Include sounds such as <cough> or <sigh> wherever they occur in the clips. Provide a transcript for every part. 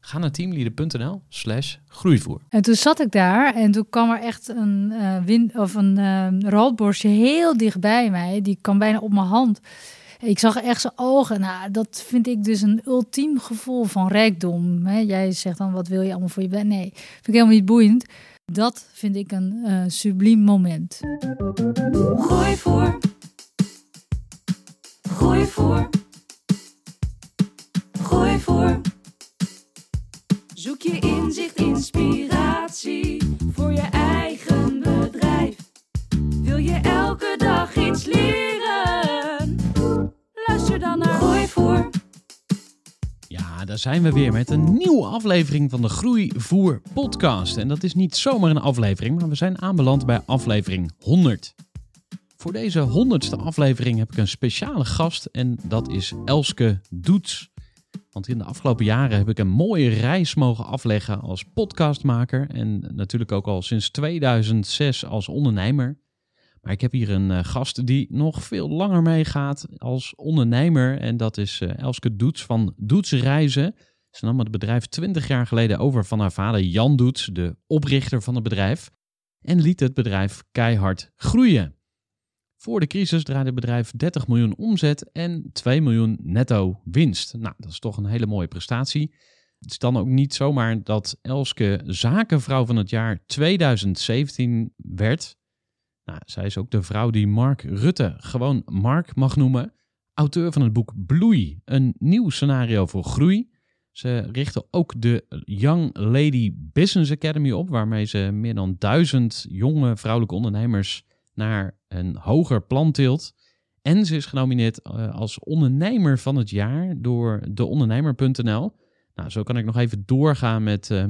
Ga naar teamleader.nl slash groeivoer. En toen zat ik daar en toen kwam er echt een, uh, wind, of een uh, roodborstje heel dichtbij mij. Die kwam bijna op mijn hand. Ik zag echt zijn ogen. Nou, dat vind ik dus een ultiem gevoel van rijkdom. Hè? Jij zegt dan, wat wil je allemaal voor je bent? Nee, vind ik helemaal niet boeiend. Dat vind ik een uh, subliem moment. Gooi voor. Gooi voor. Gooi voor. Inzicht, inspiratie voor je eigen bedrijf. Wil je elke dag iets leren? Luister dan naar Gooi voor. Ja, daar zijn we weer met een nieuwe aflevering van de Groeivoer podcast. En dat is niet zomaar een aflevering, maar we zijn aanbeland bij aflevering 100. Voor deze honderdste aflevering heb ik een speciale gast en dat is Elske Doets. Want in de afgelopen jaren heb ik een mooie reis mogen afleggen als podcastmaker en natuurlijk ook al sinds 2006 als ondernemer. Maar ik heb hier een uh, gast die nog veel langer meegaat als ondernemer en dat is uh, Elske Doets van Doets Reizen. Ze nam het bedrijf 20 jaar geleden over van haar vader Jan Doets, de oprichter van het bedrijf, en liet het bedrijf keihard groeien. Voor de crisis draaide het bedrijf 30 miljoen omzet en 2 miljoen netto winst. Nou, dat is toch een hele mooie prestatie. Het is dan ook niet zomaar dat Elske zakenvrouw van het jaar 2017 werd. Nou, zij is ook de vrouw die Mark Rutte gewoon Mark mag noemen. Auteur van het boek Bloei, een nieuw scenario voor groei. Ze richtte ook de Young Lady Business Academy op, waarmee ze meer dan duizend jonge vrouwelijke ondernemers naar een hoger plan tilt. En ze is genomineerd uh, als ondernemer van het jaar door de ondernemer.nl. Nou, zo kan ik nog even doorgaan met uh,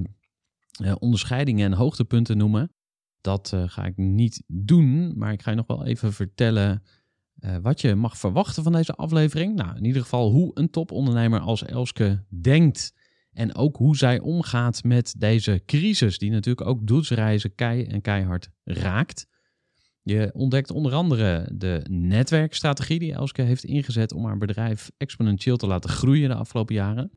uh, onderscheidingen en hoogtepunten noemen. Dat ga ik niet doen, maar ik ga je nog wel even vertellen wat je mag verwachten van deze aflevering. Nou, in ieder geval hoe een topondernemer als Elske denkt. En ook hoe zij omgaat met deze crisis, die natuurlijk ook doelsreizen kei en keihard raakt. Je ontdekt onder andere de netwerkstrategie die Elske heeft ingezet om haar bedrijf exponentieel te laten groeien de afgelopen jaren.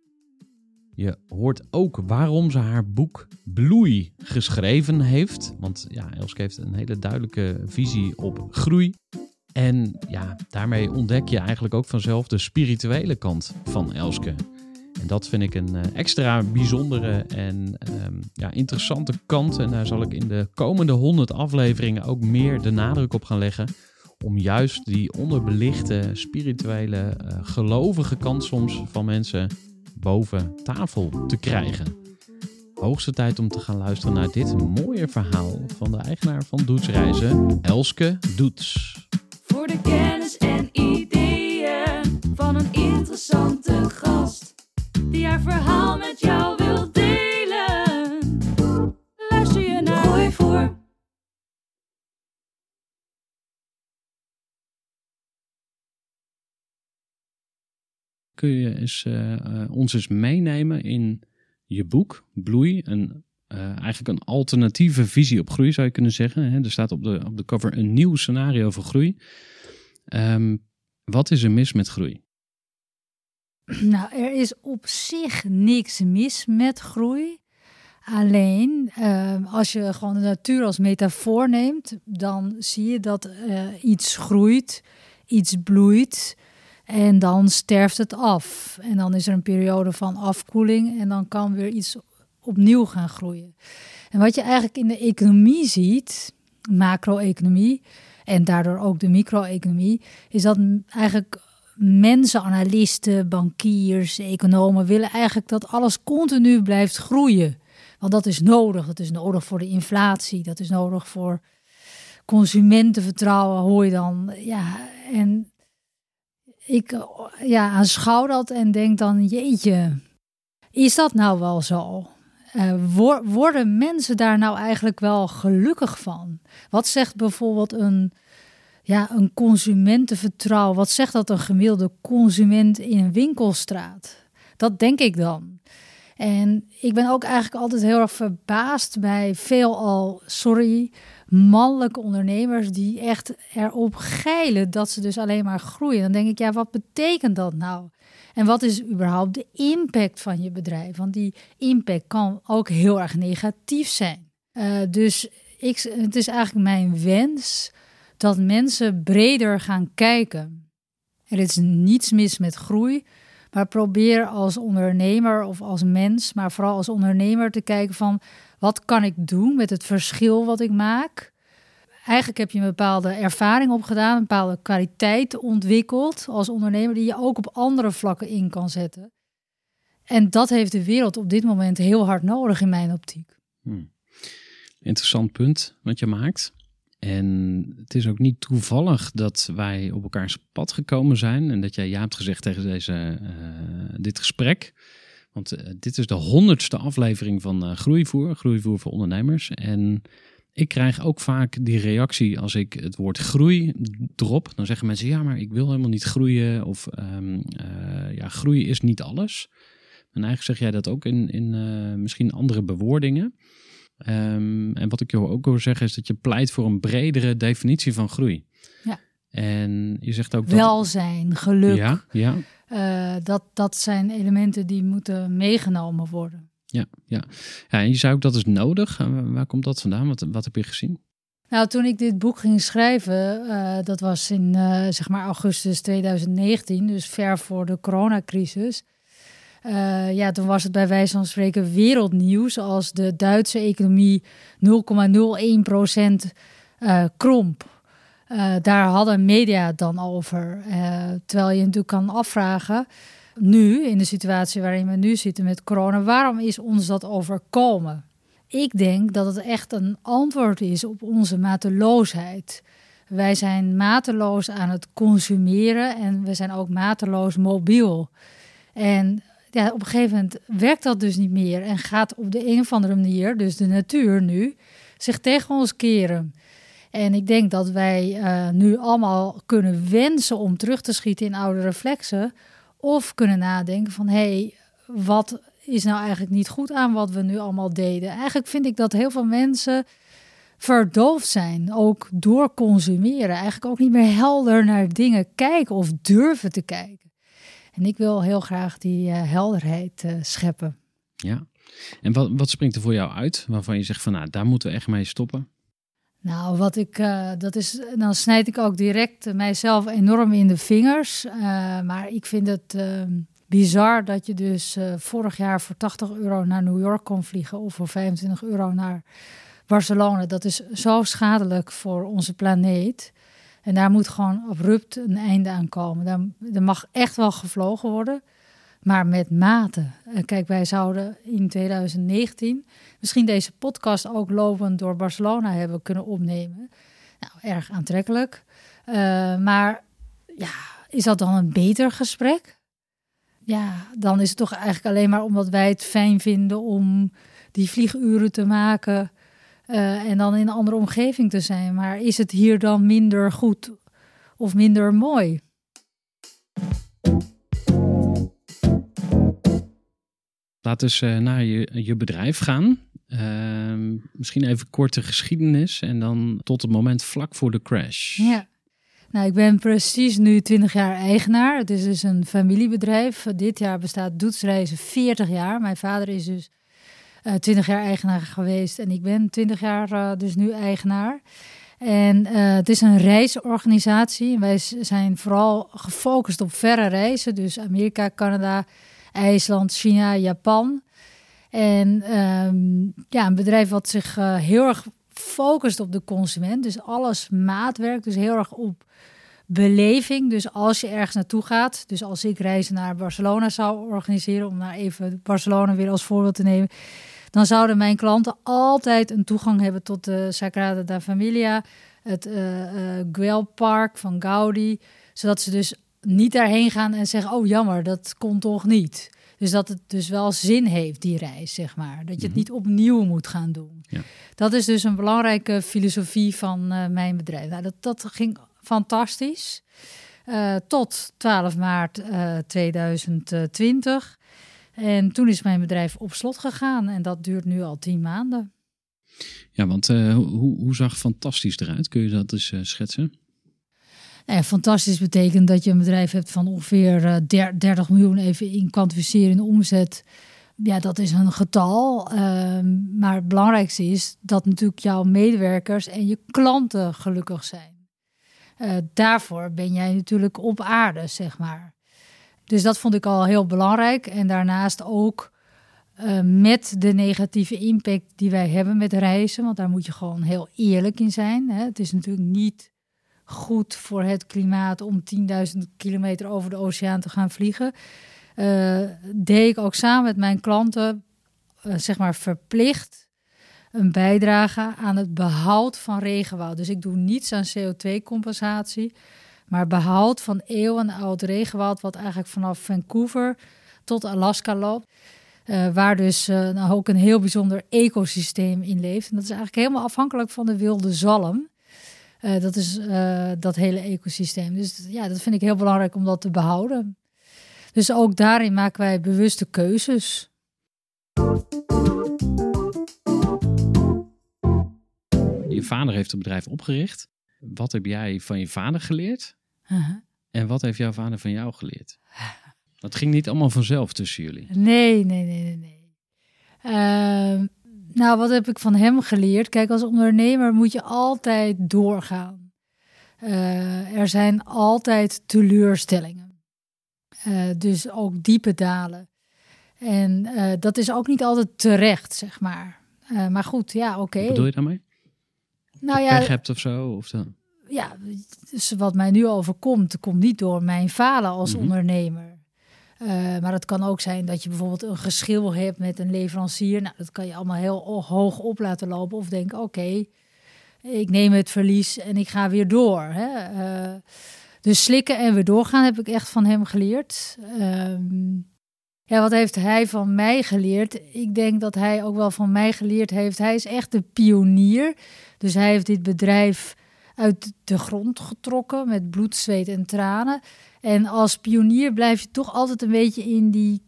Je hoort ook waarom ze haar boek Bloei geschreven heeft. Want ja, Elske heeft een hele duidelijke visie op groei. En ja, daarmee ontdek je eigenlijk ook vanzelf de spirituele kant van Elske. En dat vind ik een extra bijzondere en um, ja, interessante kant. En daar zal ik in de komende 100 afleveringen ook meer de nadruk op gaan leggen. Om juist die onderbelichte, spirituele, uh, gelovige kant soms van mensen boven tafel te krijgen. Hoogste tijd om te gaan luisteren naar dit mooie verhaal van de eigenaar van Doetsreizen, Elske Doets. Voor de kennis en ideeën van een interessante gast die haar verhaal met jou wil delen. Luister je naar Gooi voor. Kun je uh, uh, ons eens meenemen in je boek Bloei, een, uh, eigenlijk een alternatieve visie op groei zou je kunnen zeggen. Hè? Er staat op de, op de cover een nieuw scenario voor groei. Um, wat is er mis met groei? Nou, er is op zich niks mis met groei. Alleen uh, als je gewoon de natuur als metafoor neemt, dan zie je dat uh, iets groeit, iets bloeit en dan sterft het af. En dan is er een periode van afkoeling en dan kan weer iets opnieuw gaan groeien. En wat je eigenlijk in de economie ziet, macro-economie en daardoor ook de micro-economie, is dat eigenlijk mensen, analisten, bankiers, economen willen eigenlijk dat alles continu blijft groeien. Want dat is nodig. Dat is nodig voor de inflatie. Dat is nodig voor consumentenvertrouwen, hoor je dan. Ja, en ik ja, aanschouw dat en denk dan, jeetje, is dat nou wel zo? Uh, worden mensen daar nou eigenlijk wel gelukkig van? Wat zegt bijvoorbeeld een, ja, een consumentenvertrouwen? Wat zegt dat een gemiddelde consument in een winkelstraat? Dat denk ik dan. En ik ben ook eigenlijk altijd heel erg verbaasd bij veelal, sorry, mannelijke ondernemers die echt erop geilen dat ze dus alleen maar groeien. Dan denk ik, ja, wat betekent dat nou? En wat is überhaupt de impact van je bedrijf? Want die impact kan ook heel erg negatief zijn. Uh, dus ik, het is eigenlijk mijn wens dat mensen breder gaan kijken. Er is niets mis met groei, maar probeer als ondernemer of als mens, maar vooral als ondernemer te kijken van wat kan ik doen met het verschil wat ik maak. Eigenlijk heb je een bepaalde ervaring opgedaan, een bepaalde kwaliteit ontwikkeld als ondernemer die je ook op andere vlakken in kan zetten. En dat heeft de wereld op dit moment heel hard nodig in mijn optiek. Hmm. Interessant punt wat je maakt. En het is ook niet toevallig dat wij op elkaars pad gekomen zijn en dat jij ja hebt gezegd tegen deze, uh, dit gesprek. Want uh, dit is de honderdste aflevering van uh, Groeivoer, Groeivoer voor ondernemers. En ik krijg ook vaak die reactie als ik het woord groei drop. Dan zeggen mensen, ja, maar ik wil helemaal niet groeien. Of um, ja, groei is niet alles. En eigenlijk zeg jij dat ook in, in misschien andere bewoordingen. Um, en wat ik je ook wil zeggen is dat je pleit voor een bredere definitie van groei. Ja. En je zegt ook dat... Welzijn, geluk. Ja, ja. Uh, dat, dat zijn elementen die moeten meegenomen worden. Ja, ja. ja en je zei ook dat is nodig. Waar komt dat vandaan? Wat, wat heb je gezien? Nou, toen ik dit boek ging schrijven, uh, dat was in zeg maar augustus 2019, dus ver voor de coronacrisis. Uh, ja, toen was het bij wijze van spreken wereldnieuws als de Duitse economie 0,01 procent uh, kromp. Uh, daar hadden media dan over. terwijl je natuurlijk kan afvragen, nu in de situatie waarin we nu zitten met corona, waarom is ons dat overkomen? Ik denk dat het echt een antwoord is op onze mateloosheid. Wij zijn mateloos aan het consumeren en we zijn ook mateloos mobiel. En ja, op een gegeven moment werkt dat dus niet meer en gaat op de een of andere manier, dus de natuur nu, zich tegen ons keren. En ik denk dat wij uh, nu allemaal kunnen wensen om terug te schieten in oude reflexen. Of kunnen nadenken van hé, hey, wat is nou eigenlijk niet goed aan wat we nu allemaal deden? Eigenlijk vind ik dat heel veel mensen verdoofd zijn, ook door consumeren. Eigenlijk ook niet meer helder naar dingen kijken of durven te kijken. En ik wil heel graag die uh, helderheid uh, scheppen. Ja. En wat, wat springt er voor jou uit waarvan je zegt van nou, daar moeten we echt mee stoppen? Nou, wat ik, uh, dat is, dan snijd ik ook direct mijzelf enorm in de vingers. maar ik vind het ehm, bizar dat je dus vorig jaar voor 80 euro naar New York kon vliegen of voor 25 euro naar Barcelona. Dat is zo schadelijk voor onze planeet. En daar moet gewoon abrupt een einde aan komen. Daar, er mag echt wel gevlogen worden, maar met mate. Kijk, wij zouden in 2019 misschien deze podcast ook lopend door Barcelona hebben kunnen opnemen. Nou, erg aantrekkelijk. Uh, maar ja, is dat dan een beter gesprek? Ja, dan is het toch eigenlijk alleen maar omdat wij het fijn vinden om die vlieguren te maken uh, en dan in een andere omgeving te zijn. Maar is het hier dan minder goed of minder mooi? Laten we eens naar je, je bedrijf gaan. Uh, misschien even korte geschiedenis en dan tot het moment vlak voor de crash. Ja. Nou, ik ben precies nu 20 jaar eigenaar. Het is dus een familiebedrijf. Dit jaar bestaat Doetsreizen 40 jaar. Mijn vader is dus eh, 20 jaar eigenaar geweest en ik ben 20 jaar uh, dus nu eigenaar. En uh, het is een reisorganisatie. Wij zijn vooral gefocust op verre reizen, dus Amerika, Canada, IJsland, China, Japan. En ehm, ja, een bedrijf wat zich eh, heel erg focust op de consument. Dus alles maatwerk, dus heel erg op beleving. Dus als je ergens naartoe gaat, dus als ik reizen naar Barcelona zou organiseren, om nou even Barcelona weer als voorbeeld te nemen, dan zouden mijn klanten altijd een toegang hebben tot de Sagrada da Familia, het uh, uh, Guel Park van Gaudi, zodat ze dus niet daarheen gaan en zeggen, oh jammer, dat kon toch niet. Dus dat het dus wel zin heeft, die reis, zeg maar. Dat je het Mhm. niet opnieuw moet gaan doen. Ja. Dat is dus een belangrijke filosofie van eh, mijn bedrijf. Nou, dat, dat ging fantastisch. Eh, tot 12 maart eh, 2020. En toen is mijn bedrijf op slot gegaan. En dat duurt nu al tien maanden. Ja, want eh, hoe, hoe zag fantastisch eruit? Kun je dat eens eh, schetsen? Nou ja, fantastisch betekent dat je een bedrijf hebt van ongeveer eh, der- 30 miljoen even in kwantificeren in de omzet. Ja, dat is een getal. Ehm, maar het belangrijkste is dat natuurlijk jouw medewerkers en je klanten gelukkig zijn. Eh, daarvoor ben jij natuurlijk op aarde, zeg maar. Dus dat vond ik al heel belangrijk. En daarnaast ook eh, met de negatieve impact die wij hebben met reizen. Want daar moet je gewoon heel eerlijk in zijn. Hè. Het is natuurlijk niet goed voor het klimaat om 10.000 kilometer over de oceaan te gaan vliegen. Eh, deed ik ook samen met mijn klanten, eh, zeg maar verplicht, een bijdrage aan het behoud van regenwoud. Dus ik doe niets aan CO2-compensatie, maar behoud van eeuwenoud regenwoud, wat eigenlijk vanaf Vancouver tot Alaska loopt. Eh, waar dus eh, nou ook een heel bijzonder ecosysteem in leeft. En dat is eigenlijk helemaal afhankelijk van de wilde zalm. Eh, dat is dat hele ecosysteem. Dus ja, dat vind ik heel belangrijk om dat te behouden. Dus ook daarin maken wij bewuste keuzes. Je vader heeft het bedrijf opgericht. Wat heb jij van je vader geleerd? Uh-huh. En wat heeft jouw vader van jou geleerd? Dat ging niet allemaal vanzelf tussen jullie. Nee, nee, nee, nee. nee. Ehm, nou, wat heb ik van hem geleerd? Kijk, als ondernemer moet je altijd doorgaan. Eh, er zijn altijd teleurstellingen. Eh, dus ook diepe dalen. En eh, dat is ook niet altijd terecht, zeg maar. Maar goed, ja, oké. Wat bedoel je daarmee? Nou Pech ja, hebt of zo? Of dan? Ja, dus wat mij nu overkomt, komt niet door mijn falen als Mhm. ondernemer. Eh, maar het kan ook zijn dat je bijvoorbeeld een geschil hebt met een leverancier. Nou, dat kan je allemaal heel hoog op laten lopen. Of denken, oké, ik neem het verlies en ik ga weer door. Hè? Eh, dus slikken en weer doorgaan heb ik echt van hem geleerd. Ehm, ja, wat heeft hij van mij geleerd? Ik denk dat hij ook wel van mij geleerd heeft. Hij is echt de pionier. Dus hij heeft dit bedrijf uit de grond getrokken met bloed, zweet en tranen. En als pionier blijf je toch altijd een beetje in die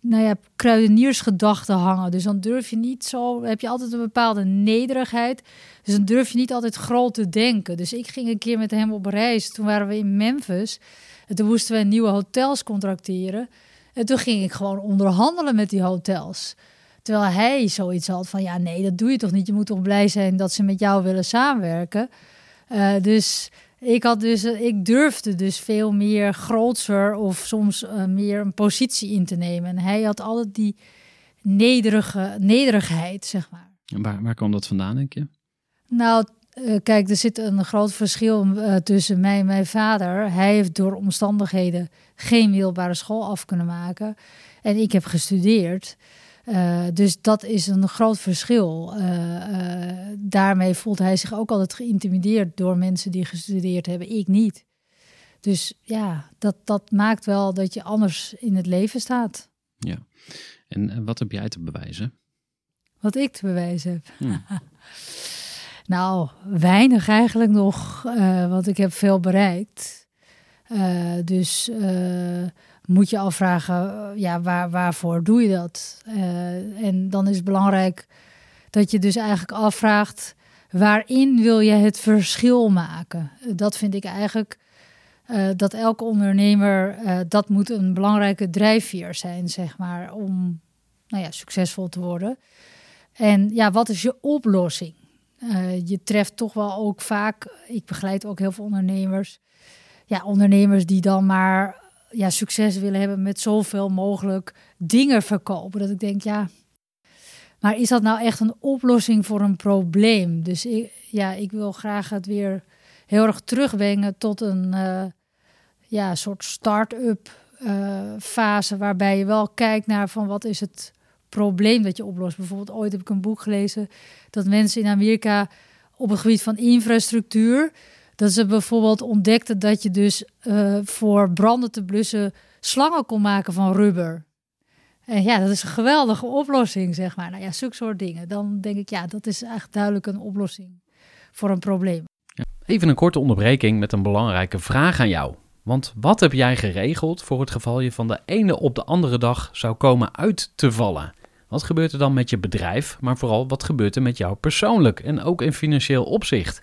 nou ja, kruideniersgedachten hangen. Dus dan durf je niet zo, heb je altijd een bepaalde nederigheid. Dus dan durf je niet altijd groot te denken. Dus ik ging een keer met hem op reis. Toen waren we in Memphis. En toen moesten we nieuwe hotels contracteren. En toen ging ik gewoon onderhandelen met die hotels. Terwijl hij zoiets had van, ja nee, dat doe je toch niet. Je moet toch blij zijn dat ze met jou willen samenwerken. Uh, dus ik had dus, ik durfde dus veel meer grootser of soms uh, meer een positie in te nemen. En hij had altijd die nederige nederigheid, zeg maar. En waar, waar kwam dat vandaan, denk je? Nou, uh, kijk, er zit een groot verschil uh, tussen mij en mijn vader. Hij heeft door omstandigheden geen middelbare school af kunnen maken. En ik heb gestudeerd. Uh, dus dat is een groot verschil. Uh, daarmee voelt hij zich ook altijd geïntimideerd door mensen die gestudeerd hebben. Ik niet. Dus ja, dat, dat maakt wel dat je anders in het leven staat. Ja. En, en wat heb jij te bewijzen? Wat ik te bewijzen heb. Hmm. <laughs> nou, weinig eigenlijk nog, want ik heb veel bereikt. Dus moet je afvragen, ja, waar, waarvoor doe je dat? Uh, en dan is het belangrijk dat je dus eigenlijk afvraagt, waarin wil je het verschil maken? Dat vind ik eigenlijk, dat elke ondernemer, dat moet een belangrijke drijfveer zijn, zeg maar, om nou ja, succesvol te worden. En ja, wat is je oplossing? Je treft toch wel ook vaak, ik begeleid ook heel veel ondernemers, ja, ondernemers die dan maar ja, succes willen hebben met zoveel mogelijk dingen verkopen. Dat ik denk, ja, Maar is dat nou echt een oplossing voor een probleem? Dus ik, ja, ik wil graag het weer heel erg terugbrengen tot een uh, ja, soort start-up uh, fase. Waarbij je wel kijkt naar van wat is het probleem dat je oplost. Bijvoorbeeld ooit heb ik een boek gelezen dat mensen in Amerika op het gebied van infrastructuur... dat ze bijvoorbeeld ontdekten dat je dus uh, voor branden te blussen slangen kon maken van rubber. En ja, dat is een geweldige oplossing, zeg maar. Nou ja, zulke soort dingen. Dan denk ik, ja, dat is echt duidelijk een oplossing voor een probleem. Even een korte onderbreking met een belangrijke vraag aan jou. Want wat heb jij geregeld voor het geval je van de ene op de andere dag zou komen uit te vallen? Wat gebeurt er dan met je bedrijf, maar vooral wat gebeurt er met jou persoonlijk en ook in financieel opzicht?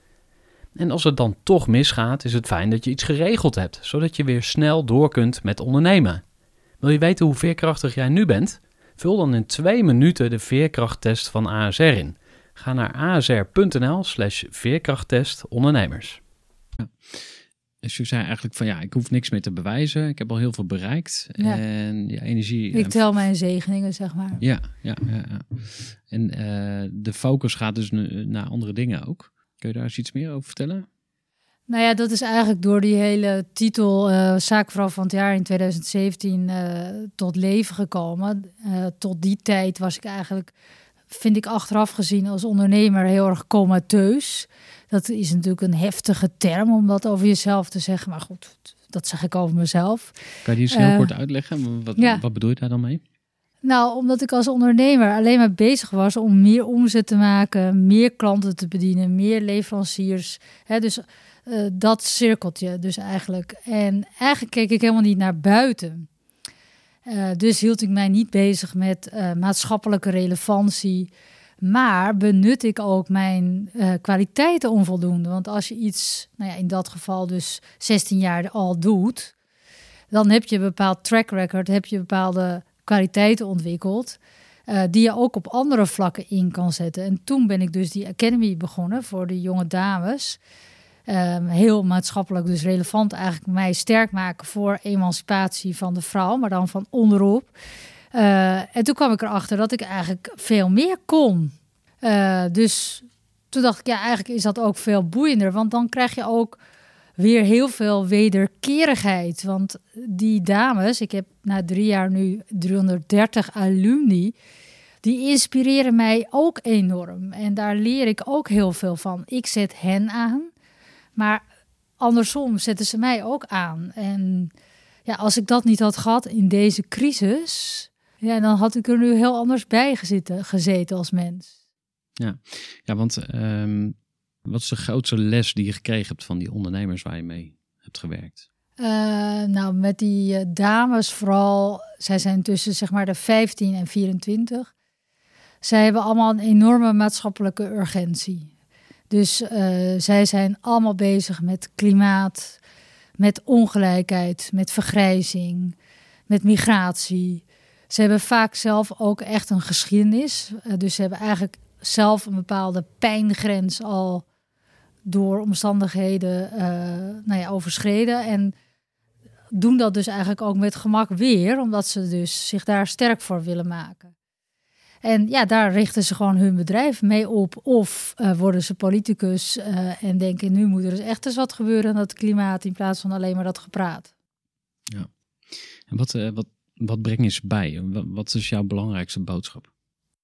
En als het dan toch misgaat, is het fijn dat je iets geregeld hebt, zodat je weer snel door kunt met ondernemen. Wil je weten hoe veerkrachtig jij nu bent? Vul dan in twee minuten de veerkrachttest van ASR in. Ga naar asr.nl slash veerkrachttest ondernemers. Ja. Dus je zei eigenlijk van ja, ik hoef niks meer te bewijzen. Ik heb al heel veel bereikt. Ja. En ja, energie. Ik tel mijn zegeningen, zeg maar. Ja, ja, ja. ja. En uh, de focus gaat dus naar andere dingen ook. Kun je daar eens iets meer over vertellen? Nou ja, dat is eigenlijk door die hele titel uh, Zaakvrouw van het jaar in 2017 uh, tot leven gekomen. Uh, tot die tijd was ik eigenlijk, vind ik achteraf gezien als ondernemer heel erg comateus. Dat is natuurlijk een heftige term om dat over jezelf te zeggen. Maar goed, dat zeg ik over mezelf. Kan je die eens heel kort uitleggen? Wat, ja. wat bedoel je daar dan mee? Nou, omdat ik als ondernemer alleen maar bezig was om meer omzet te maken, meer klanten te bedienen, meer leveranciers. Hè, dus uh, dat cirkeltje dus eigenlijk. En eigenlijk keek ik helemaal niet naar buiten. Uh, dus hield ik mij niet bezig met uh, maatschappelijke relevantie. Maar benut ik ook mijn kwaliteiten onvoldoende. Want als je iets, nou ja, in dat geval dus 16 jaar al doet, dan heb je een bepaald track record, heb je bepaalde kwaliteiten ontwikkeld. Uh, die je ook op andere vlakken in kan zetten. En toen ben ik dus die academy begonnen voor de jonge dames. Um, heel maatschappelijk, dus relevant eigenlijk mij sterk maken voor emancipatie van de vrouw, maar dan van onderop. Uh, en toen kwam ik erachter dat ik eigenlijk veel meer kon. Uh, dus toen dacht ik, ja, eigenlijk is dat ook veel boeiender, want dan krijg je ook weer heel veel wederkerigheid. Want die dames, ik heb na drie jaar nu 330 alumni, die inspireren mij ook enorm. En daar leer ik ook heel veel van. Ik zet hen aan, maar andersom zetten ze mij ook aan. En ja, als ik dat niet had gehad in deze crisis, ja, dan had ik er nu heel anders bij gezeten, gezeten als mens. Ja, ja want um, wat is de grootste les die je gekregen hebt van die ondernemers waar je mee hebt gewerkt? Uh, nou, met die uh, dames vooral, zij zijn tussen zeg maar de 15 en 24. Zij hebben allemaal een enorme maatschappelijke urgentie. Dus uh, zij zijn allemaal bezig met klimaat, met ongelijkheid, met vergrijzing, met migratie. Ze hebben vaak zelf ook echt een geschiedenis. dus ze hebben eigenlijk zelf een bepaalde pijngrens al door omstandigheden uh, nou ja, overschreden. En doen dat dus eigenlijk ook met gemak weer, omdat ze dus zich daar sterk voor willen maken. En ja, daar richten ze gewoon hun bedrijf mee op. Of uh, worden ze politicus uh, en denken, nu moet er dus echt eens wat gebeuren aan het klimaat, in plaats van alleen maar dat gepraat. Ja. En wat, uh, wat, wat breng je ze bij? Wat is jouw belangrijkste boodschap?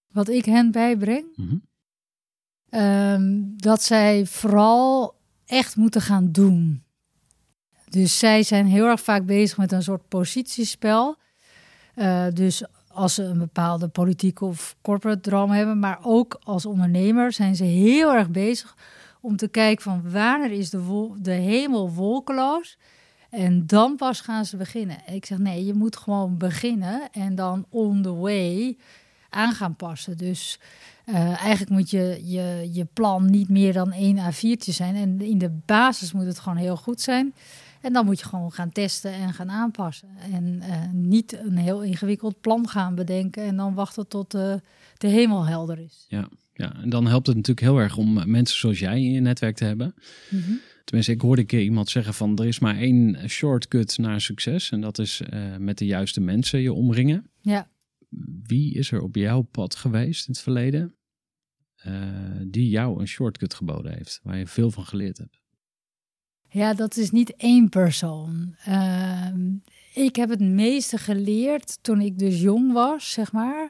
Wat ik hen bijbreng? Mm -hmm. Um, dat zij vooral echt moeten gaan doen. Dus zij zijn heel erg vaak bezig met een soort positiespel. Uh, dus als ze een bepaalde politieke of corporate droom hebben, maar ook als ondernemer zijn ze heel erg bezig om te kijken van wanneer is de, de hemel wolkeloos en dan pas gaan ze beginnen. ik zeg nee, je moet gewoon beginnen en dan on the way aan gaan passen. Dus eh, eigenlijk moet je, je je plan niet meer dan één A4'tje zijn. En in de basis moet het gewoon heel goed zijn. En dan moet je gewoon gaan testen en gaan aanpassen. En eh, niet een heel ingewikkeld plan gaan bedenken en dan wachten tot eh, de hemel helder is. Ja, ja, en dan helpt het natuurlijk heel erg om mensen zoals jij in je netwerk te hebben. Mhm. Tenminste, ik hoorde een keer iemand zeggen van er is maar één shortcut naar succes. En dat is met de juiste mensen je omringen. Ja. Wie is er op jouw pad geweest in het verleden die jou een shortcut geboden heeft, waar je veel van geleerd hebt? Ja, dat is niet één persoon. Ehm, ik heb het meeste geleerd toen ik dus jong was, zeg maar.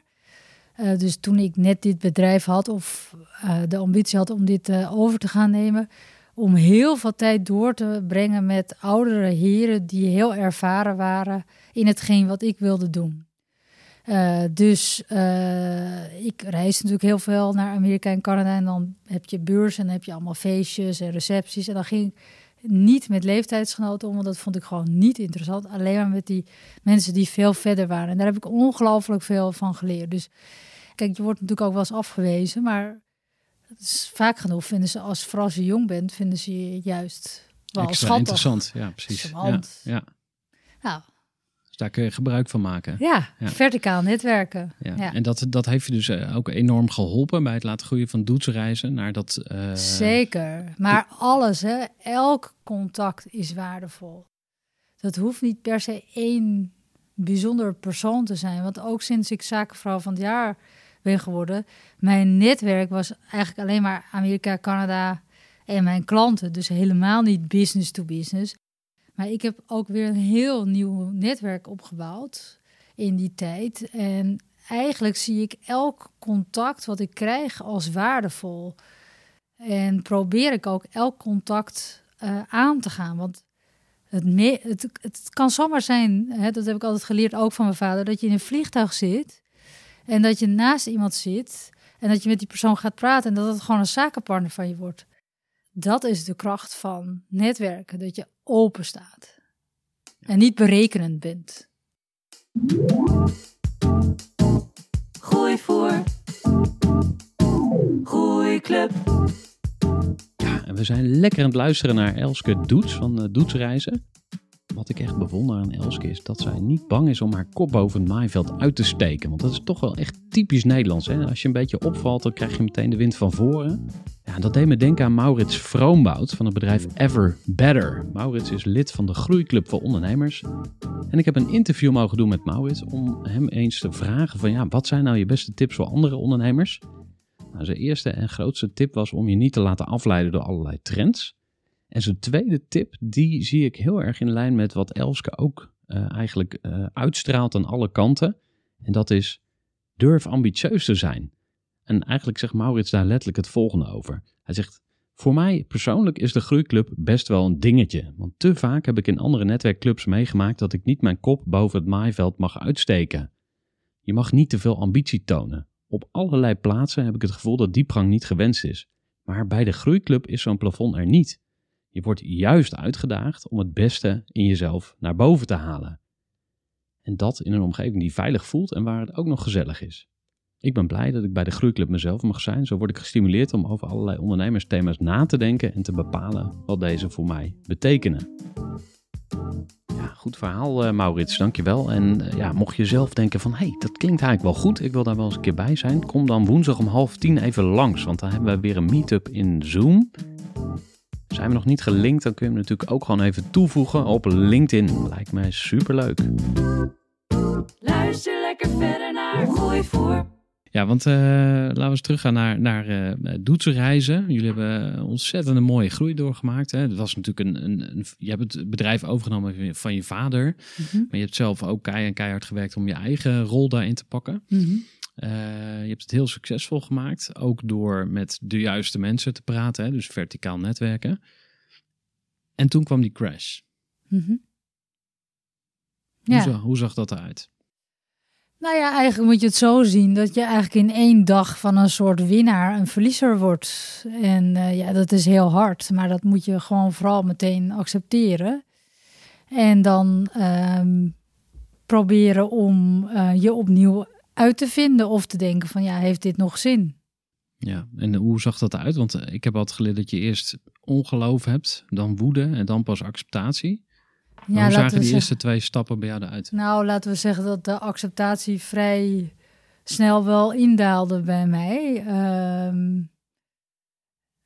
Eh, dus toen ik net dit bedrijf had of eh, de ambitie had om dit eh, over te gaan nemen. Om heel veel tijd door te brengen met oudere heren die heel ervaren waren in hetgeen wat ik wilde doen. Eh, dus eh, ik reis natuurlijk heel veel naar Amerika en Canada. En dan heb je beurzen en dan heb je allemaal feestjes en recepties. En dan ging ik niet met leeftijdsgenoten om, want dat vond ik gewoon niet interessant. Alleen maar met die mensen die veel verder waren. En daar heb ik ongelooflijk veel van geleerd. Dus kijk, je wordt natuurlijk ook wel eens afgewezen, maar het is vaak genoeg vinden ze, als, vooral als je jong bent, vinden ze je juist wel Extra schattig. interessant, ja precies. Ja, ja. Nou, daar kun je gebruik van maken. ja, Ja. verticaal netwerken. Ja. Ja. En dat, dat heeft je dus eh, ook enorm geholpen bij het laten groeien van doetsreizen naar dat... eh, Zeker. Maar alles, hè, elk contact is waardevol. Dat hoeft niet per se één bijzonder persoon te zijn. Want ook sinds ik zakenvrouw van het jaar ben geworden, mijn netwerk was eigenlijk alleen maar Amerika, Canada en mijn klanten. Dus helemaal niet business to business. Maar ik heb ook weer een heel nieuw netwerk opgebouwd in die tijd. En eigenlijk zie ik elk contact wat ik krijg als waardevol. En probeer ik ook elk contact eh, aan te gaan. Want het, het, het kan zomaar zijn, hè, dat heb ik altijd geleerd ook van mijn vader, dat je in een vliegtuig zit en dat je naast iemand zit en dat je met die persoon gaat praten en dat het gewoon een zakenpartner van je wordt. Dat is de kracht van netwerken, dat je open staat en niet berekenend bent. Gooi voor. Groeiclub. En we zijn lekker aan het luisteren naar Elske Doets van uh, Doetsreizen. Wat ik echt bewonder aan Elske is dat zij niet bang is om haar kop boven het maaiveld uit te steken. Want dat is toch wel echt typisch Nederlands. Hè? Als je een beetje opvalt, dan krijg je meteen de wind van voren. Ja, dat deed me denken aan Maurits Vroombout van het bedrijf Ever Better. Maurits is lid van de Groeiclub voor Ondernemers. En ik heb een interview mogen doen met Maurits om hem eens te vragen van ja, wat zijn nou je beste tips voor andere ondernemers? Nou, zijn eerste en grootste tip was om je niet te laten afleiden door allerlei trends. En zijn tweede tip, die zie ik heel erg in lijn met wat Elske ook eh, eigenlijk eh, uitstraalt aan alle kanten. En dat is durf ambitieus te zijn. En eigenlijk zegt Maurits daar letterlijk het volgende over. Hij zegt, voor mij persoonlijk is de groeiclub best wel een dingetje. Want te vaak heb ik in andere netwerkclubs meegemaakt dat ik niet mijn kop boven het maaiveld mag uitsteken. Je mag niet te veel ambitie tonen. Op allerlei plaatsen heb ik het gevoel dat diepgang niet gewenst is. Maar bij de groeiclub is zo'n plafond er niet. Je wordt juist uitgedaagd om het beste in jezelf naar boven te halen. En dat in een omgeving die veilig voelt en waar het ook nog gezellig is. Ik ben blij dat ik bij de groeiclub mezelf mag zijn. Zo word ik gestimuleerd om over allerlei ondernemersthema's na te denken en te bepalen wat deze voor mij betekenen. Ja, goed verhaal, uh, Maurits, dankjewel. En uh, ja, mocht je zelf denken van, hé, hey, dat klinkt eigenlijk wel goed, ik wil daar wel eens een keer bij zijn, kom dan woensdag om half tien even langs, want dan hebben we weer een meetup in Zoom. Zijn we nog niet gelinkt, dan kun je hem natuurlijk ook gewoon even toevoegen op LinkedIn. Lijkt mij superleuk. Luister lekker verder naar Gooi voor. Ja, want uh, laten we eens teruggaan naar, naar uh, Doetsenreizen. Jullie hebben een ontzettende mooie groei doorgemaakt. Hè? Het was natuurlijk een, een, een, Je hebt het bedrijf overgenomen van je vader. Mm -hmm. Maar je hebt zelf ook keihard, keihard gewerkt om je eigen rol daarin te pakken. Mm -hmm. Uh, je hebt het heel succesvol gemaakt. Ook door met de juiste mensen te praten. Hè? Dus verticaal netwerken. En toen kwam die crash. Mm -hmm. ja. hoe, zag, hoe zag dat eruit? Nou ja, eigenlijk moet je het zo zien dat je eigenlijk in één dag van een soort winnaar een verliezer wordt. En uh, ja, dat is heel hard, maar dat moet je gewoon vooral meteen accepteren. En dan um, proberen om uh, je opnieuw uit te vinden of te denken van ja, heeft dit nog zin? Ja, en hoe zag dat eruit? Want eh, ik heb altijd geleerd dat je eerst ongeloof hebt, dan woede en dan pas acceptatie. Maar hoe zagen die zeggen- eerste twee stappen bij jou eruit? Nou, laten we zeggen dat de acceptatie vrij snel wel indaalde bij mij. Ehm,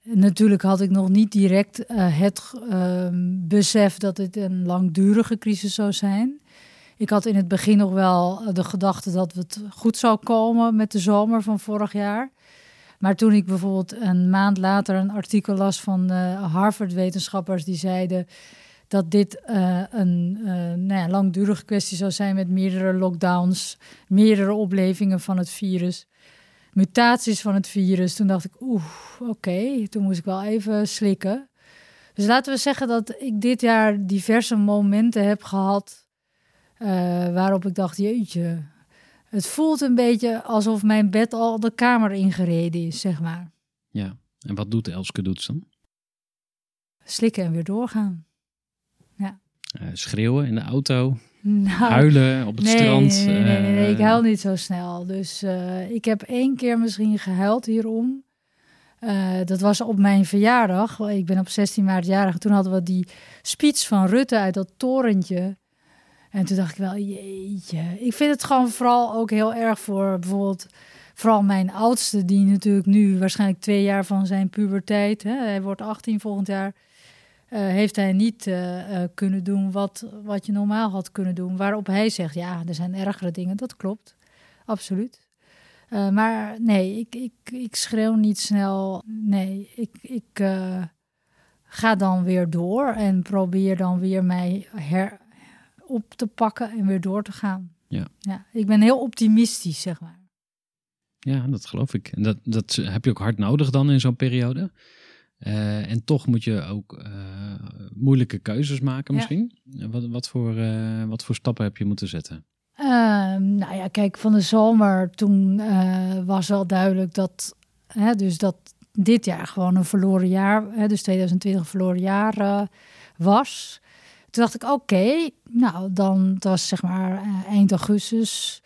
natuurlijk had ik nog niet direct eh, het ehm, besef dat het een langdurige crisis zou zijn. Ik had in het begin nog wel de gedachte dat het goed zou komen met de zomer van vorig jaar. Maar toen ik bijvoorbeeld een maand later een artikel las van eh, Harvard-wetenschappers die zeiden dat dit eh, een eh, nou ja, langdurige kwestie zou zijn met meerdere lockdowns, meerdere oplevingen van het virus, mutaties van het virus. Toen dacht ik, oeh, oké, toen moest ik wel even slikken. Dus laten we zeggen dat ik dit jaar diverse momenten heb gehad eh, waarop ik dacht, jeetje, het voelt een beetje alsof mijn bed al de kamer ingereden is, zeg maar. Ja, en wat doet Elske Doets dan? Slikken en weer doorgaan. Eh, schreeuwen in de auto, Nou, huilen op het nee, strand. Nee, nee, nee, nee, ik eh, huil niet zo snel. Dus eh, ik heb één keer misschien gehuild hierom. Eh, dat was op mijn verjaardag. Ik ben op 16 maart jarig. Toen hadden we die speech van Rutte uit dat torentje. En toen dacht ik wel, jeetje. Ik vind het gewoon vooral ook heel erg voor bijvoorbeeld... Vooral mijn oudste, die natuurlijk nu waarschijnlijk twee jaar van zijn puberteit... Hè, hij wordt 18 volgend jaar... eh, heeft hij niet eh, eh, kunnen doen wat, wat je normaal had kunnen doen. Waarop hij zegt, ja, er zijn ergere dingen. Dat klopt, absoluut. Maar nee, ik, ik, ik schreeuw niet snel. Nee, ik, ik ga dan weer door en probeer dan weer mij her op te pakken en weer door te gaan. Ja. ja ik ben heel optimistisch, zeg maar. Ja, dat geloof ik. En dat, dat heb je ook hard nodig dan in zo'n periode. Eh, en toch moet je ook eh, moeilijke keuzes maken Ja. misschien. Wat, wat, voor, eh, wat voor stappen heb je moeten zetten? Ehm, nou ja, kijk, van de zomer toen was wel duidelijk dat, hè, dus dat dit jaar gewoon een verloren jaar, hè, dus 2020 een verloren jaar was. Toen dacht ik, oké, nou dan, het was zeg maar eh, eind augustus.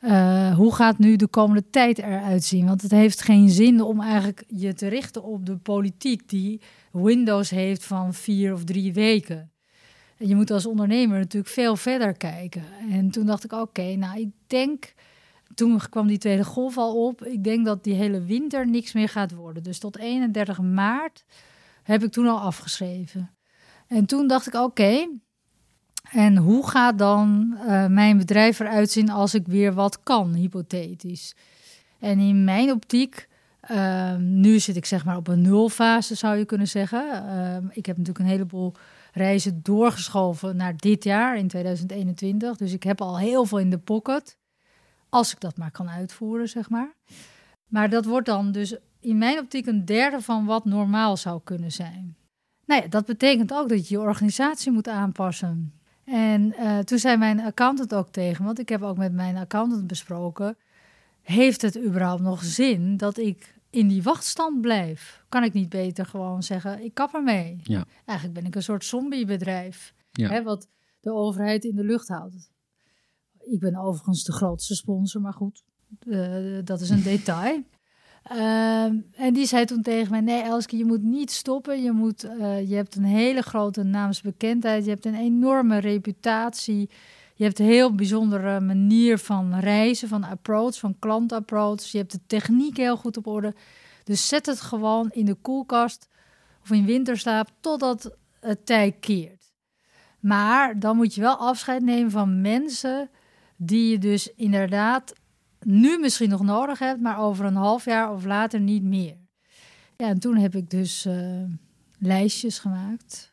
Eh, hoe gaat nu de komende tijd eruit zien? Want het heeft geen zin om eigenlijk je te richten op de politiek die Windows heeft van vier of drie weken. En je moet als ondernemer natuurlijk veel verder kijken. En toen dacht ik, oké, nou, ik denk... Toen kwam die tweede golf al op. Ik denk dat die hele winter niks meer gaat worden. Dus tot 31 maart heb ik toen al afgeschreven. En toen dacht ik, oké, en hoe gaat dan eh, mijn bedrijf eruit zien als ik weer wat kan, hypothetisch? En in mijn optiek, ehm, nu zit ik zeg maar op een nulfase, zou je kunnen zeggen. Ehm, ik heb natuurlijk een heleboel reizen doorgeschoven naar dit jaar, in 2021. Dus ik heb al heel veel in de pocket. Als ik dat maar kan uitvoeren, zeg maar. Maar dat wordt dan dus in mijn optiek een derde van wat normaal zou kunnen zijn. Nou ja, dat betekent ook dat je je organisatie moet aanpassen. En eh, toen zei mijn accountant ook tegen, want ik heb ook met mijn accountant besproken, heeft het überhaupt nog zin dat ik in die wachtstand blijf? Kan ik niet beter gewoon zeggen, ik kap ermee? Ja. Eigenlijk ben ik een soort zombiebedrijf, Ja. hè, wat de overheid in de lucht houdt. Ik ben overigens de grootste sponsor, maar goed, eh, dat is een detail. Ehm, en die zei toen tegen mij: Nee, Elske, je moet niet stoppen. Je, moet, eh, je hebt een hele grote naamsbekendheid. Je hebt een enorme reputatie. Je hebt een heel bijzondere manier van reizen, van approach, van klantapproach. Je hebt de techniek heel goed op orde. Dus zet het gewoon in de koelkast of in winterslaap totdat het tij keert. Maar dan moet je wel afscheid nemen van mensen die je dus inderdaad nu misschien nog nodig hebt, maar over een half jaar of later niet meer. Ja, en toen heb ik dus eh, lijstjes gemaakt.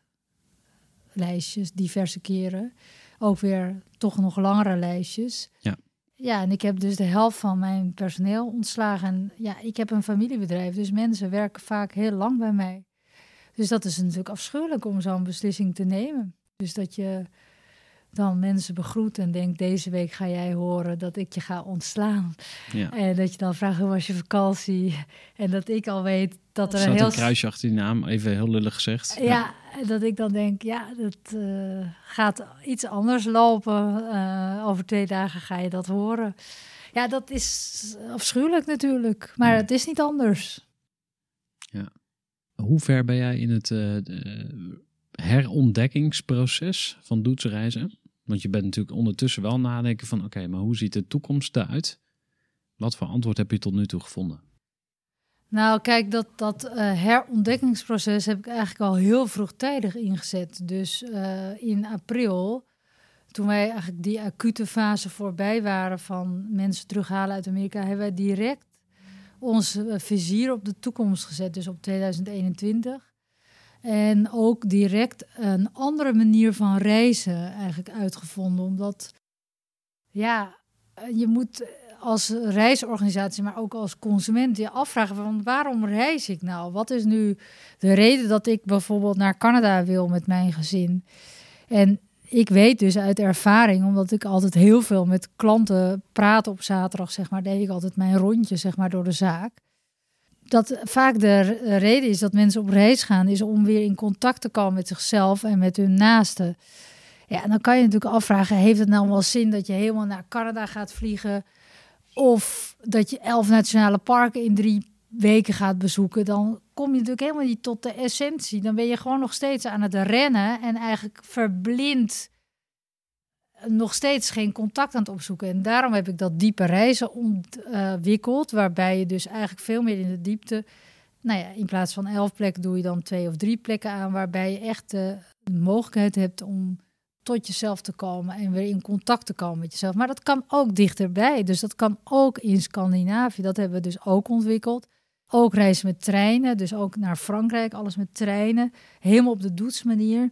Lijstjes, diverse keren. Ook weer toch nog langere lijstjes. Ja. Ja, en ik heb dus de helft van mijn personeel ontslagen. En ja, ik heb een familiebedrijf, dus mensen werken vaak heel lang bij mij. Dus dat is natuurlijk afschuwelijk om zo'n beslissing te nemen. Dus dat je dan mensen begroet en denkt: deze week ga jij horen dat ik je ga ontslaan. Ja. En dat je dan vraagt: hoe was je vakantie? En dat ik al weet dat Er er een heel. een kruisje achter die naam, even heel lullig gezegd. Ja, dat ik dan denk: ja, dat eh, gaat iets anders lopen. Eh, over twee dagen ga je dat horen. Ja, dat is afschuwelijk natuurlijk. Maar Ja. het is niet anders. Hoe ver ben jij in het de herontdekkingsproces van doetsreizen? Want je bent natuurlijk ondertussen wel nadenken van... oké, maar hoe ziet de toekomst eruit? Wat voor antwoord heb je tot nu toe gevonden? Nou, kijk, dat, dat eh, herontdekkingsproces heb ik eigenlijk al heel vroegtijdig ingezet. Dus eh, in april, toen wij eigenlijk die acute fase voorbij waren van mensen terughalen uit Amerika, hebben wij direct ons eh, vizier op de toekomst gezet, dus op 2021. En ook direct een andere manier van reizen eigenlijk uitgevonden. Omdat, ja, eh, je moet als reisorganisatie, maar ook als consument je afvragen van waarom reis ik nou? Wat is nu de reden dat ik bijvoorbeeld naar Canada wil met mijn gezin? En ik weet dus uit ervaring, omdat ik altijd heel veel met klanten praat op zaterdag, zeg maar, deed ik altijd mijn rondje, zeg maar, door de zaak. Dat vaak de r- reden is dat mensen op reis gaan, is om weer in contact te komen met zichzelf en met hun naasten. Ja, en dan kan je natuurlijk afvragen, heeft het nou wel zin dat je helemaal naar Canada gaat vliegen? Of dat je elf nationale parken in drie weken gaat bezoeken, dan kom je natuurlijk helemaal niet tot de essentie. Dan ben je gewoon nog steeds aan het rennen en eigenlijk verblind nog steeds geen contact aan het opzoeken. En daarom heb ik dat diepe reizen ontwikkeld, waarbij je dus eigenlijk veel meer in de diepte, nou ja, in plaats van elf plekken doe je dan twee of drie plekken aan, waarbij je echt de mogelijkheid hebt om tot jezelf te komen en weer in contact te komen met jezelf. Maar dat kan ook dichterbij. Dus dat kan ook in Scandinavië. Dat hebben we dus ook ontwikkeld. Ook reizen met treinen, dus ook naar Frankrijk, alles met treinen. Helemaal op de doetsmanier.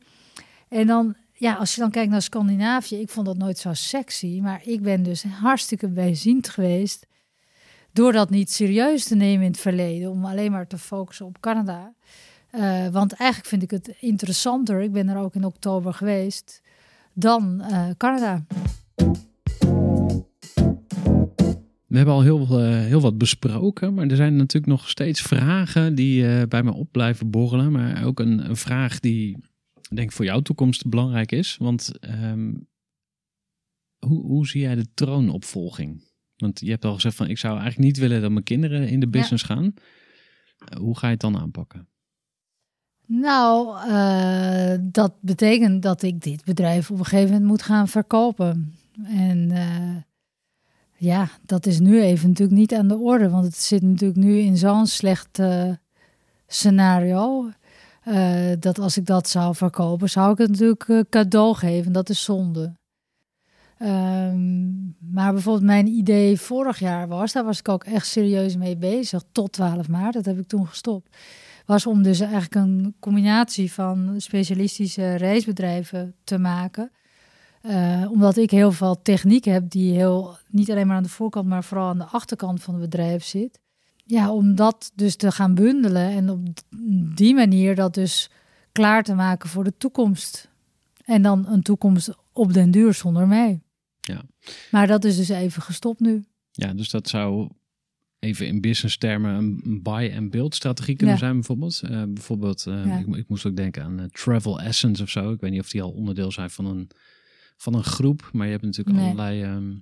En dan, ja, als je dan kijkt naar Scandinavië, ik vond dat nooit zo sexy. Maar ik ben dus hartstikke bijziend geweest. Door dat niet serieus te nemen in het verleden, om alleen maar te focussen op Canada. Uh, want eigenlijk vind ik het interessanter, ik ben er ook in oktober geweest, dan uh, Canada. We hebben al heel, uh, heel wat besproken, maar er zijn natuurlijk nog steeds vragen die bij me op blijven borrelen. Maar ook een, vraag die, denk voor jouw toekomst belangrijk is. Want um, hoe, hoe zie jij de troonopvolging? Want je hebt al gezegd van, ik zou eigenlijk niet willen dat mijn kinderen in de business ja. gaan. Uh, hoe ga je het dan aanpakken? Nou, uh, dat betekent dat ik dit bedrijf op een gegeven moment moet gaan verkopen. En uh, ja, dat is nu even natuurlijk niet aan de orde, want het zit natuurlijk nu in zo'n slecht uh, scenario. Dat als ik dat zou verkopen, zou ik het natuurlijk cadeau geven. Dat is zonde. Um, maar bijvoorbeeld mijn idee vorig jaar was, daar was ik ook echt serieus mee bezig, tot 12 maart, dat heb ik toen gestopt was om dus eigenlijk een combinatie van specialistische reisbedrijven te maken. Uh, omdat ik heel veel techniek heb die heel, niet alleen maar aan de voorkant, maar vooral aan de achterkant van het bedrijf zit. Ja, om dat dus te gaan bundelen en op die manier dat dus klaar te maken voor de toekomst. En dan een toekomst op den duur zonder mij. Ja. Maar dat is dus even gestopt nu. Ja, dus dat zou even in business termen een buy and build strategie kunnen Ja. zijn bijvoorbeeld. Uh, bijvoorbeeld, uh, Ja. ik, ik moest ook denken aan uh, Travel Essence of zo. Ik weet niet of die al onderdeel zijn van een, van een groep, maar je hebt natuurlijk Nee. allerlei ehm, eh,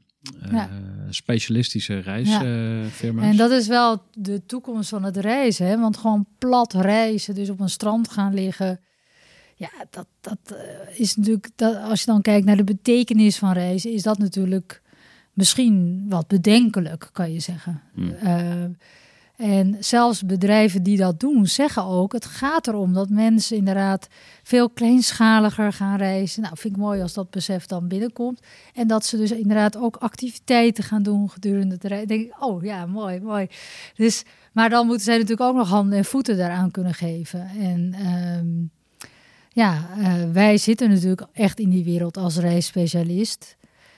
Ja. specialistische reisfirma's. En dat is wel de toekomst van het reizen. Hè? Want gewoon plat reizen, dus op een strand gaan liggen. Ja, dat, dat eh, is natuurlijk, dat, als je dan kijkt naar de betekenis van reizen, is dat natuurlijk misschien wat bedenkelijk, kan je zeggen. Hmm. En zelfs bedrijven die dat doen, zeggen ook: het gaat erom dat mensen inderdaad veel kleinschaliger gaan reizen. Nou, vind ik mooi als dat besef dan binnenkomt. En dat ze dus inderdaad ook activiteiten gaan doen gedurende het reizen. denk ik, oh ja, mooi, mooi. Dus, maar dan moeten zij natuurlijk ook nog handen en voeten daaraan kunnen geven. En ehm, ja, eh, wij zitten natuurlijk echt in die wereld als reisspecialist.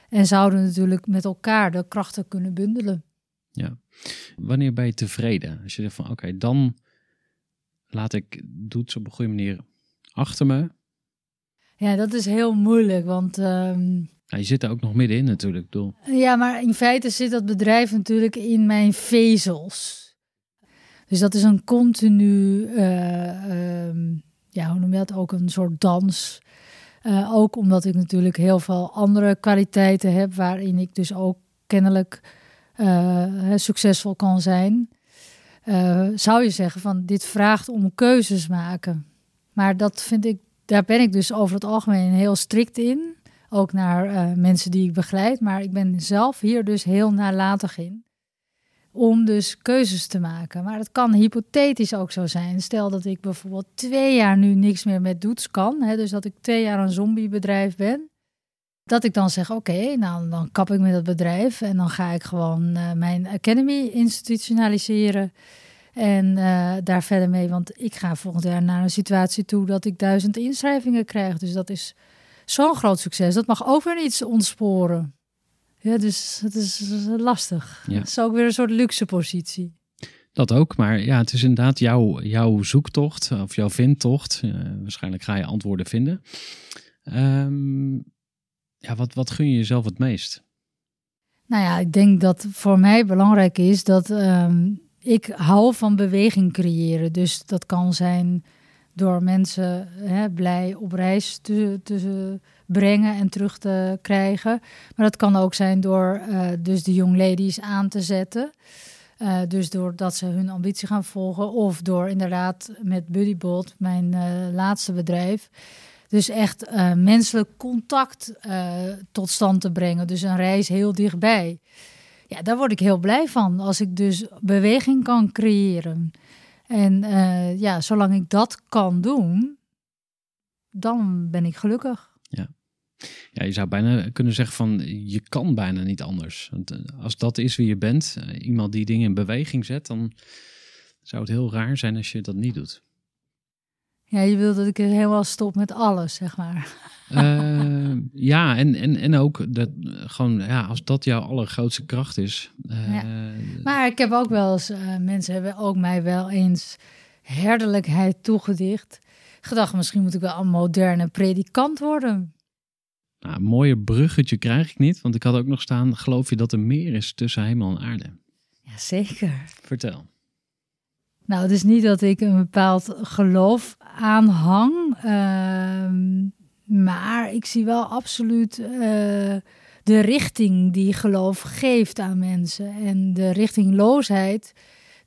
En zouden natuurlijk met elkaar de krachten kunnen bundelen. Ja. Wanneer ben je tevreden? Als je zegt van oké, dan laat ik doets op een goede manier achter me. Ja, dat is heel moeilijk, want ehm, je zit er ook nog middenin natuurlijk. Bedoel, ja, maar in feite zit dat bedrijf natuurlijk in mijn vezels. Dus dat is een continu, eh, ehm, ja, hoe noem je dat, ook een soort dans. Eh, ook omdat ik natuurlijk heel veel andere kwaliteiten heb, waarin ik dus ook kennelijk succesvol kan zijn, eh, zou je zeggen van dit vraagt om keuzes maken. Maar dat vind ik, daar ben ik dus over het algemeen heel strikt in. Ook naar eh, mensen die ik begeleid. Maar ik ben zelf hier dus heel nalatig in. Om dus keuzes te maken. Maar het kan hypothetisch ook zo zijn. Stel dat ik bijvoorbeeld twee jaar nu niks meer met doets kan. Hè, dus dat ik twee jaar een zombiebedrijf ben. Dat ik dan zeg, oké, nou dan kap ik met het bedrijf. En dan ga ik gewoon uh, mijn academy institutionaliseren. En uh, daar verder mee, want ik ga volgend jaar naar een situatie toe dat ik duizend inschrijvingen krijg. Dus dat is zo'n groot succes. Dat mag ook weer iets ontsporen. Ja, dus het is lastig. Ja. Het is ook weer een soort luxe positie. Dat ook, maar ja, het is inderdaad jouw, jouw zoektocht of jouw vindtocht. Uh, waarschijnlijk ga je antwoorden vinden. Um, ja, wat, wat gun je jezelf het meest? Nou ja, ik denk dat voor mij belangrijk is dat um, ik hou van beweging creëren. Dus dat kan zijn door mensen hè, blij op reis te, te brengen en terug te krijgen. Maar dat kan ook zijn door uh, dus de young ladies aan te zetten. Uh, dus doordat ze hun ambitie gaan volgen. Of door inderdaad met Buddybolt, mijn uh, laatste bedrijf. Dus echt menselijk contact tot stand te brengen. Dus een reis heel dichtbij. Ja, daar word ik heel blij van. Als ik dus beweging kan creëren. En uh, ja, zolang ik dat kan doen, dan ben ik gelukkig. Ja. Ja, je zou bijna kunnen zeggen van je kan bijna niet anders. Want als dat is wie je bent, iemand die dingen in beweging zet, dan zou het heel raar zijn als je dat niet doet. Ja, je wil dat ik helemaal stop met alles, zeg maar. Uh, <laughs> ja, en, en, en ook dat gewoon, ja, als dat jouw allergrootste kracht is. Uh, ja. Maar ik heb ook wel eens, uh, mensen hebben ook mij wel eens herderlijkheid toegedicht. Gedacht, misschien moet ik wel een moderne predikant worden. Nou, een mooie bruggetje krijg ik niet, want ik had ook nog staan, geloof je dat er meer is tussen hemel en aarde? Jazeker. Vertel. Nou, het is niet dat ik een bepaald geloof aanhang. Uh, maar ik zie wel absoluut uh, de richting die geloof geeft aan mensen. En de richtingloosheid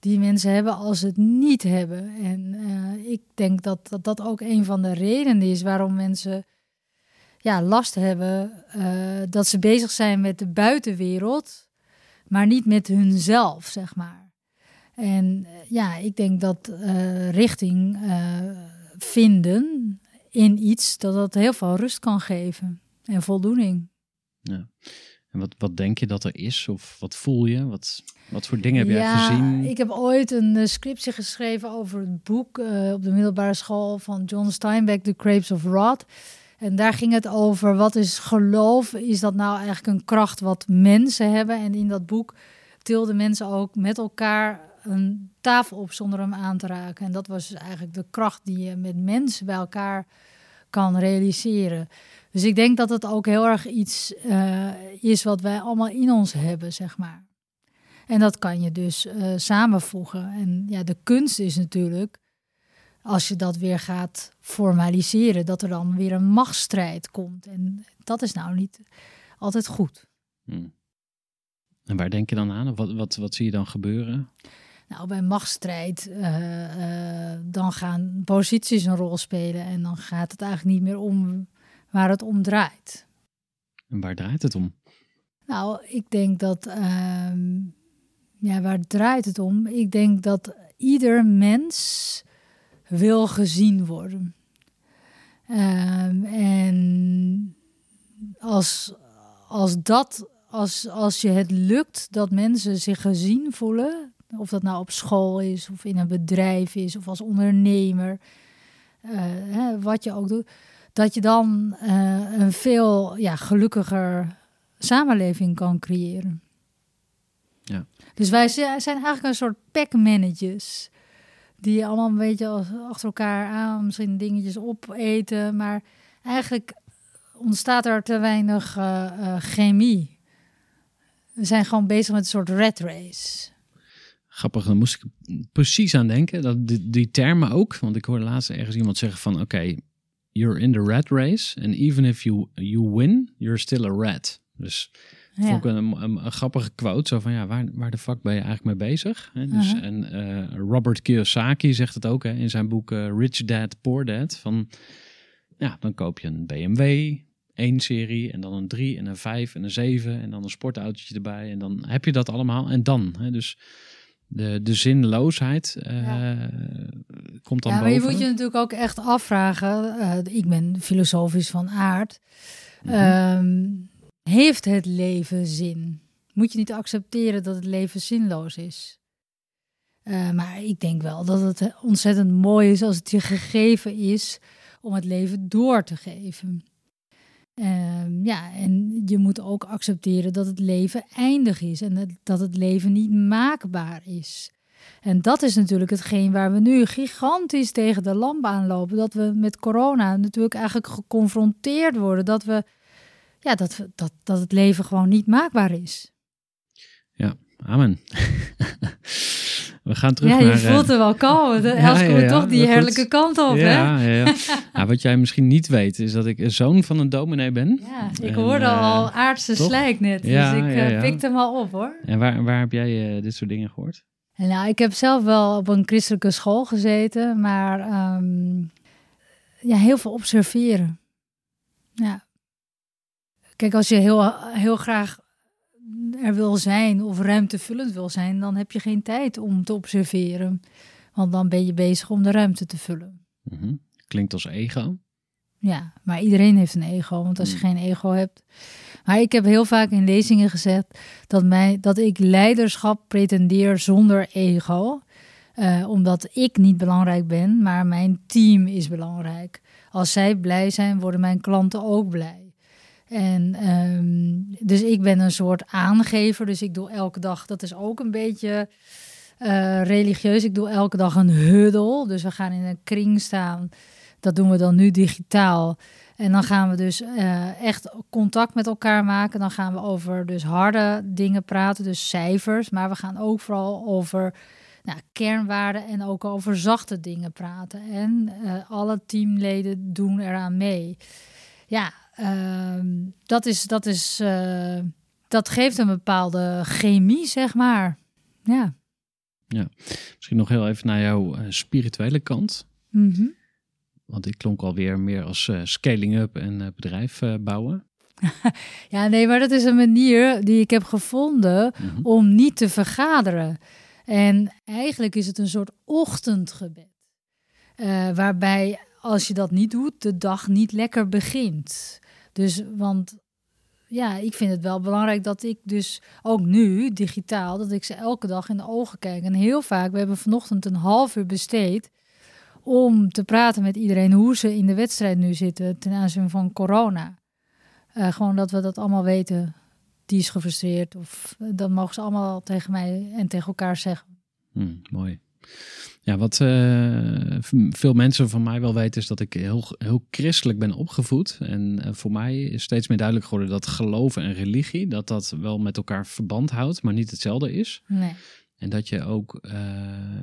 die mensen hebben als ze het niet hebben. En uh, ik denk dat, dat dat ook een van de redenen is waarom mensen ja, last hebben. Uh, dat ze bezig zijn met de buitenwereld, maar niet met hunzelf, zeg maar. En ja, ik denk dat richting vinden in iets, dat dat heel veel rust kan geven en voldoening. Ja. En wat, wat denk je dat er is? Of wat voel je? Wat, wat voor dingen heb ja, jij gezien? Ik heb ooit een scriptie geschreven over het boek uh, op de middelbare school van John Steinbeck, The Grapes of Wrath. En daar ging het over wat is geloof? Is dat nou eigenlijk een kracht wat mensen hebben? En in dat boek tilden mensen ook met elkaar een tafel op zonder hem aan te raken. En dat was dus eigenlijk de kracht die je met mensen bij elkaar kan realiseren. Dus ik denk dat het ook heel erg iets uh, is wat wij allemaal in ons hebben, zeg maar. En dat kan je dus uh, samenvoegen. En ja, de kunst is natuurlijk, als je dat weer gaat formaliseren, dat er dan weer een machtsstrijd komt. En dat is nou niet altijd goed. Hmm. En waar denk je dan aan? Wat, wat, wat zie je dan gebeuren? Nou, bij machtsstrijd, uh, uh, dan gaan posities een rol spelen. En dan gaat het eigenlijk niet meer om waar het om draait. En waar draait het om? Nou, ik denk dat. Uh, ja, waar draait het om? Ik denk dat ieder mens wil gezien worden. Ehm, en als, als dat. Als, als je het lukt dat mensen zich gezien voelen, of dat nou op school is, of in een bedrijf is, of als ondernemer. Uh, hè, wat je ook doet. Dat je dan uh, een veel ja, gelukkiger samenleving kan creëren. Ja. Dus wij zijn eigenlijk een soort packmanagers. Die allemaal een beetje achter elkaar aan misschien dingetjes opeten. Maar eigenlijk ontstaat er te weinig uh, chemie. We zijn gewoon bezig met een soort red race. Grappig, dan moest ik precies aan denken. Dat die, die termen ook. Want ik hoorde laatst ergens iemand zeggen van... Oké, okay, you're in the rat race. And even if you, you win, you're still a rat. Dus Ja. Vond ik een, een, een grappige quote. Zo van, ja, waar, waar de fuck ben je eigenlijk mee bezig? Hè? Dus, Aha. En eh, Robert Kiyosaki zegt het ook hè, in zijn boek eh, Rich Dad, Poor Dad. Van, ja, dan koop je een BMW, één serie en dan een 3 en een 5 en een 7 en dan een sportautootje erbij. En dan heb je dat allemaal. En dan, hè, dus de, de zinloosheid eh, Ja. komt dan Ja, maar je moet je natuurlijk ook echt afvragen. eh, ik ben filosofisch van aard. Mhm. Ehm, heeft het leven zin? Moet je niet accepteren dat het leven zinloos is? Eh, maar ik denk wel dat het ontzettend mooi is als het je gegeven is om het leven door te geven. Ehm, ja, en je moet ook accepteren dat het leven eindig is en dat- het leven niet maakbaar is. En dat is natuurlijk hetgeen waar we nu gigantisch tegen de lamp aanlopen. Dat we met corona natuurlijk eigenlijk geconfronteerd worden. Dat, we, ja, dat, we, dat, dat het leven gewoon niet maakbaar is. Amen. <laughs> we gaan terug ja, naar... je eh, voelt er wel. De- ja, ja, ja, toch die goed. heerlijke kant op, hè? ja, ja, ja. <laughs> ja, wat jij misschien niet weet, is dat ik een zoon van een dominee ben. Ja, ik En, hoorde eh, al aardse toch? slijk net. Ja, dus ik ja, eh, ja. pikte hem al op, hoor. En waar, waar heb jij dit soort dingen gehoord? Nou, ik heb zelf wel op een christelijke school gezeten, maar ehm, ja, heel veel observeren. Ja. Kijk, als je heel, heel graag er wil zijn of ruimtevullend wil zijn, dan heb je geen tijd om te observeren. Want dan ben je bezig om de ruimte te vullen. Mhm. Klinkt als ego. Ja, maar iedereen heeft een ego, want als je geen ego hebt. Maar ik heb heel vaak in lezingen gezegd dat, mij, dat ik leiderschap pretendeer zonder ego. Eh, omdat ik niet belangrijk ben, maar mijn team is belangrijk. Als zij blij zijn, worden mijn klanten ook blij. En ehm, dus ik ben een soort aangever, dus ik doe elke dag, dat is ook een beetje eh, religieus. Ik doe elke dag een huddle, dus we gaan in een kring staan. Dat doen we dan nu digitaal. En dan gaan we dus eh, echt contact met elkaar maken. Dan gaan we over dus harde dingen praten, dus cijfers. Maar we gaan ook vooral over nou, kernwaarden en ook over zachte dingen praten. En eh, alle teamleden doen eraan mee. Ja, ehm, dat, is, dat, is, eh, dat geeft een bepaalde chemie, zeg maar. Ja. Misschien nog heel even naar jouw eh, spirituele kant. Mhm. Want ik klonk alweer meer als eh, scaling up en bedrijf bouwen. <laughs> Ja, nee, maar dat is een manier die ik heb gevonden Mhm. om niet te vergaderen. En eigenlijk is het een soort ochtendgebed. Waarbij als je dat niet doet, de dag niet lekker begint. Dus, want ja, ik vind het wel belangrijk dat ik dus ook nu, digitaal, dat ik ze elke dag in de ogen kijk. En heel vaak, we hebben vanochtend een half uur besteed om te praten met iedereen hoe ze in de wedstrijd nu zitten ten aanzien van corona. Eh, gewoon dat we dat allemaal weten. Die is gefrustreerd. Of eh, dan mogen ze allemaal tegen mij en tegen elkaar zeggen. Hm, mooi. Ja, wat eh, veel mensen van mij wel weten is dat ik heel, heel christelijk ben opgevoed. En eh, voor mij is steeds meer duidelijk geworden dat geloven en religie, dat dat wel met elkaar verband houdt, maar niet hetzelfde is. Nee. En dat je ook eh,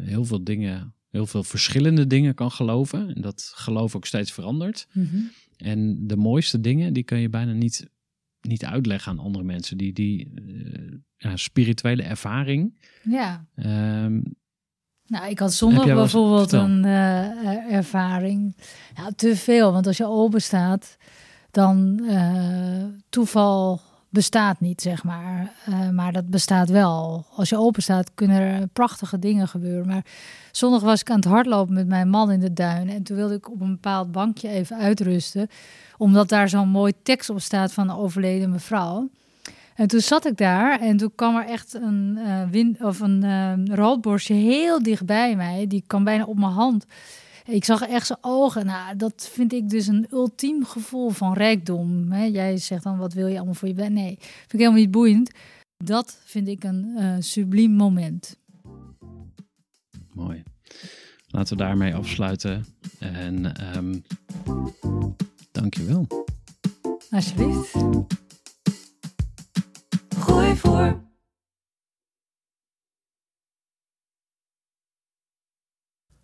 heel veel dingen, heel veel verschillende dingen kan geloven. En dat geloof ook steeds verandert. Mhm. En de mooiste dingen, die kun je bijna niet, niet uitleggen aan andere mensen. Die, die ja, spirituele ervaring. Ja. ehm, Nou, ik had zondag bijvoorbeeld een eh, eh, ervaring. Ja, te veel. Want als je open staat, dan eh, toeval bestaat niet, zeg maar. Maar dat bestaat wel. Als je open staat, kunnen er prachtige dingen gebeuren. Maar zondag was ik aan het hardlopen met mijn man in de duin. En toen wilde ik op een bepaald bankje even uitrusten. Omdat daar zo'n mooi tekst op staat van een overleden mevrouw. En toen zat ik daar en toen kwam er echt een, eh wind, of een eh, roodborstje heel dichtbij mij. Die kwam bijna op mijn hand. Ik zag echt zijn ogen. Nou, dat vind ik dus een ultiem gevoel van rijkdom. Hè? Jij zegt dan, wat wil je allemaal voor je bent? Nee, vind ik helemaal niet boeiend. Dat vind ik een eh subliem moment. Mooi. Laten we daarmee afsluiten. En ehm dankjewel. Alsjeblieft. Gooi voor.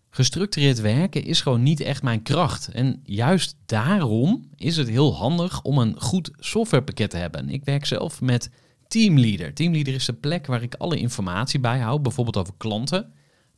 Gestructureerd werken is gewoon niet echt mijn kracht. En juist daarom is het heel handig om een goed softwarepakket te hebben. Ik werk zelf met Teamleader. Teamleader is de plek waar ik alle informatie bijhoud, bijvoorbeeld over klanten,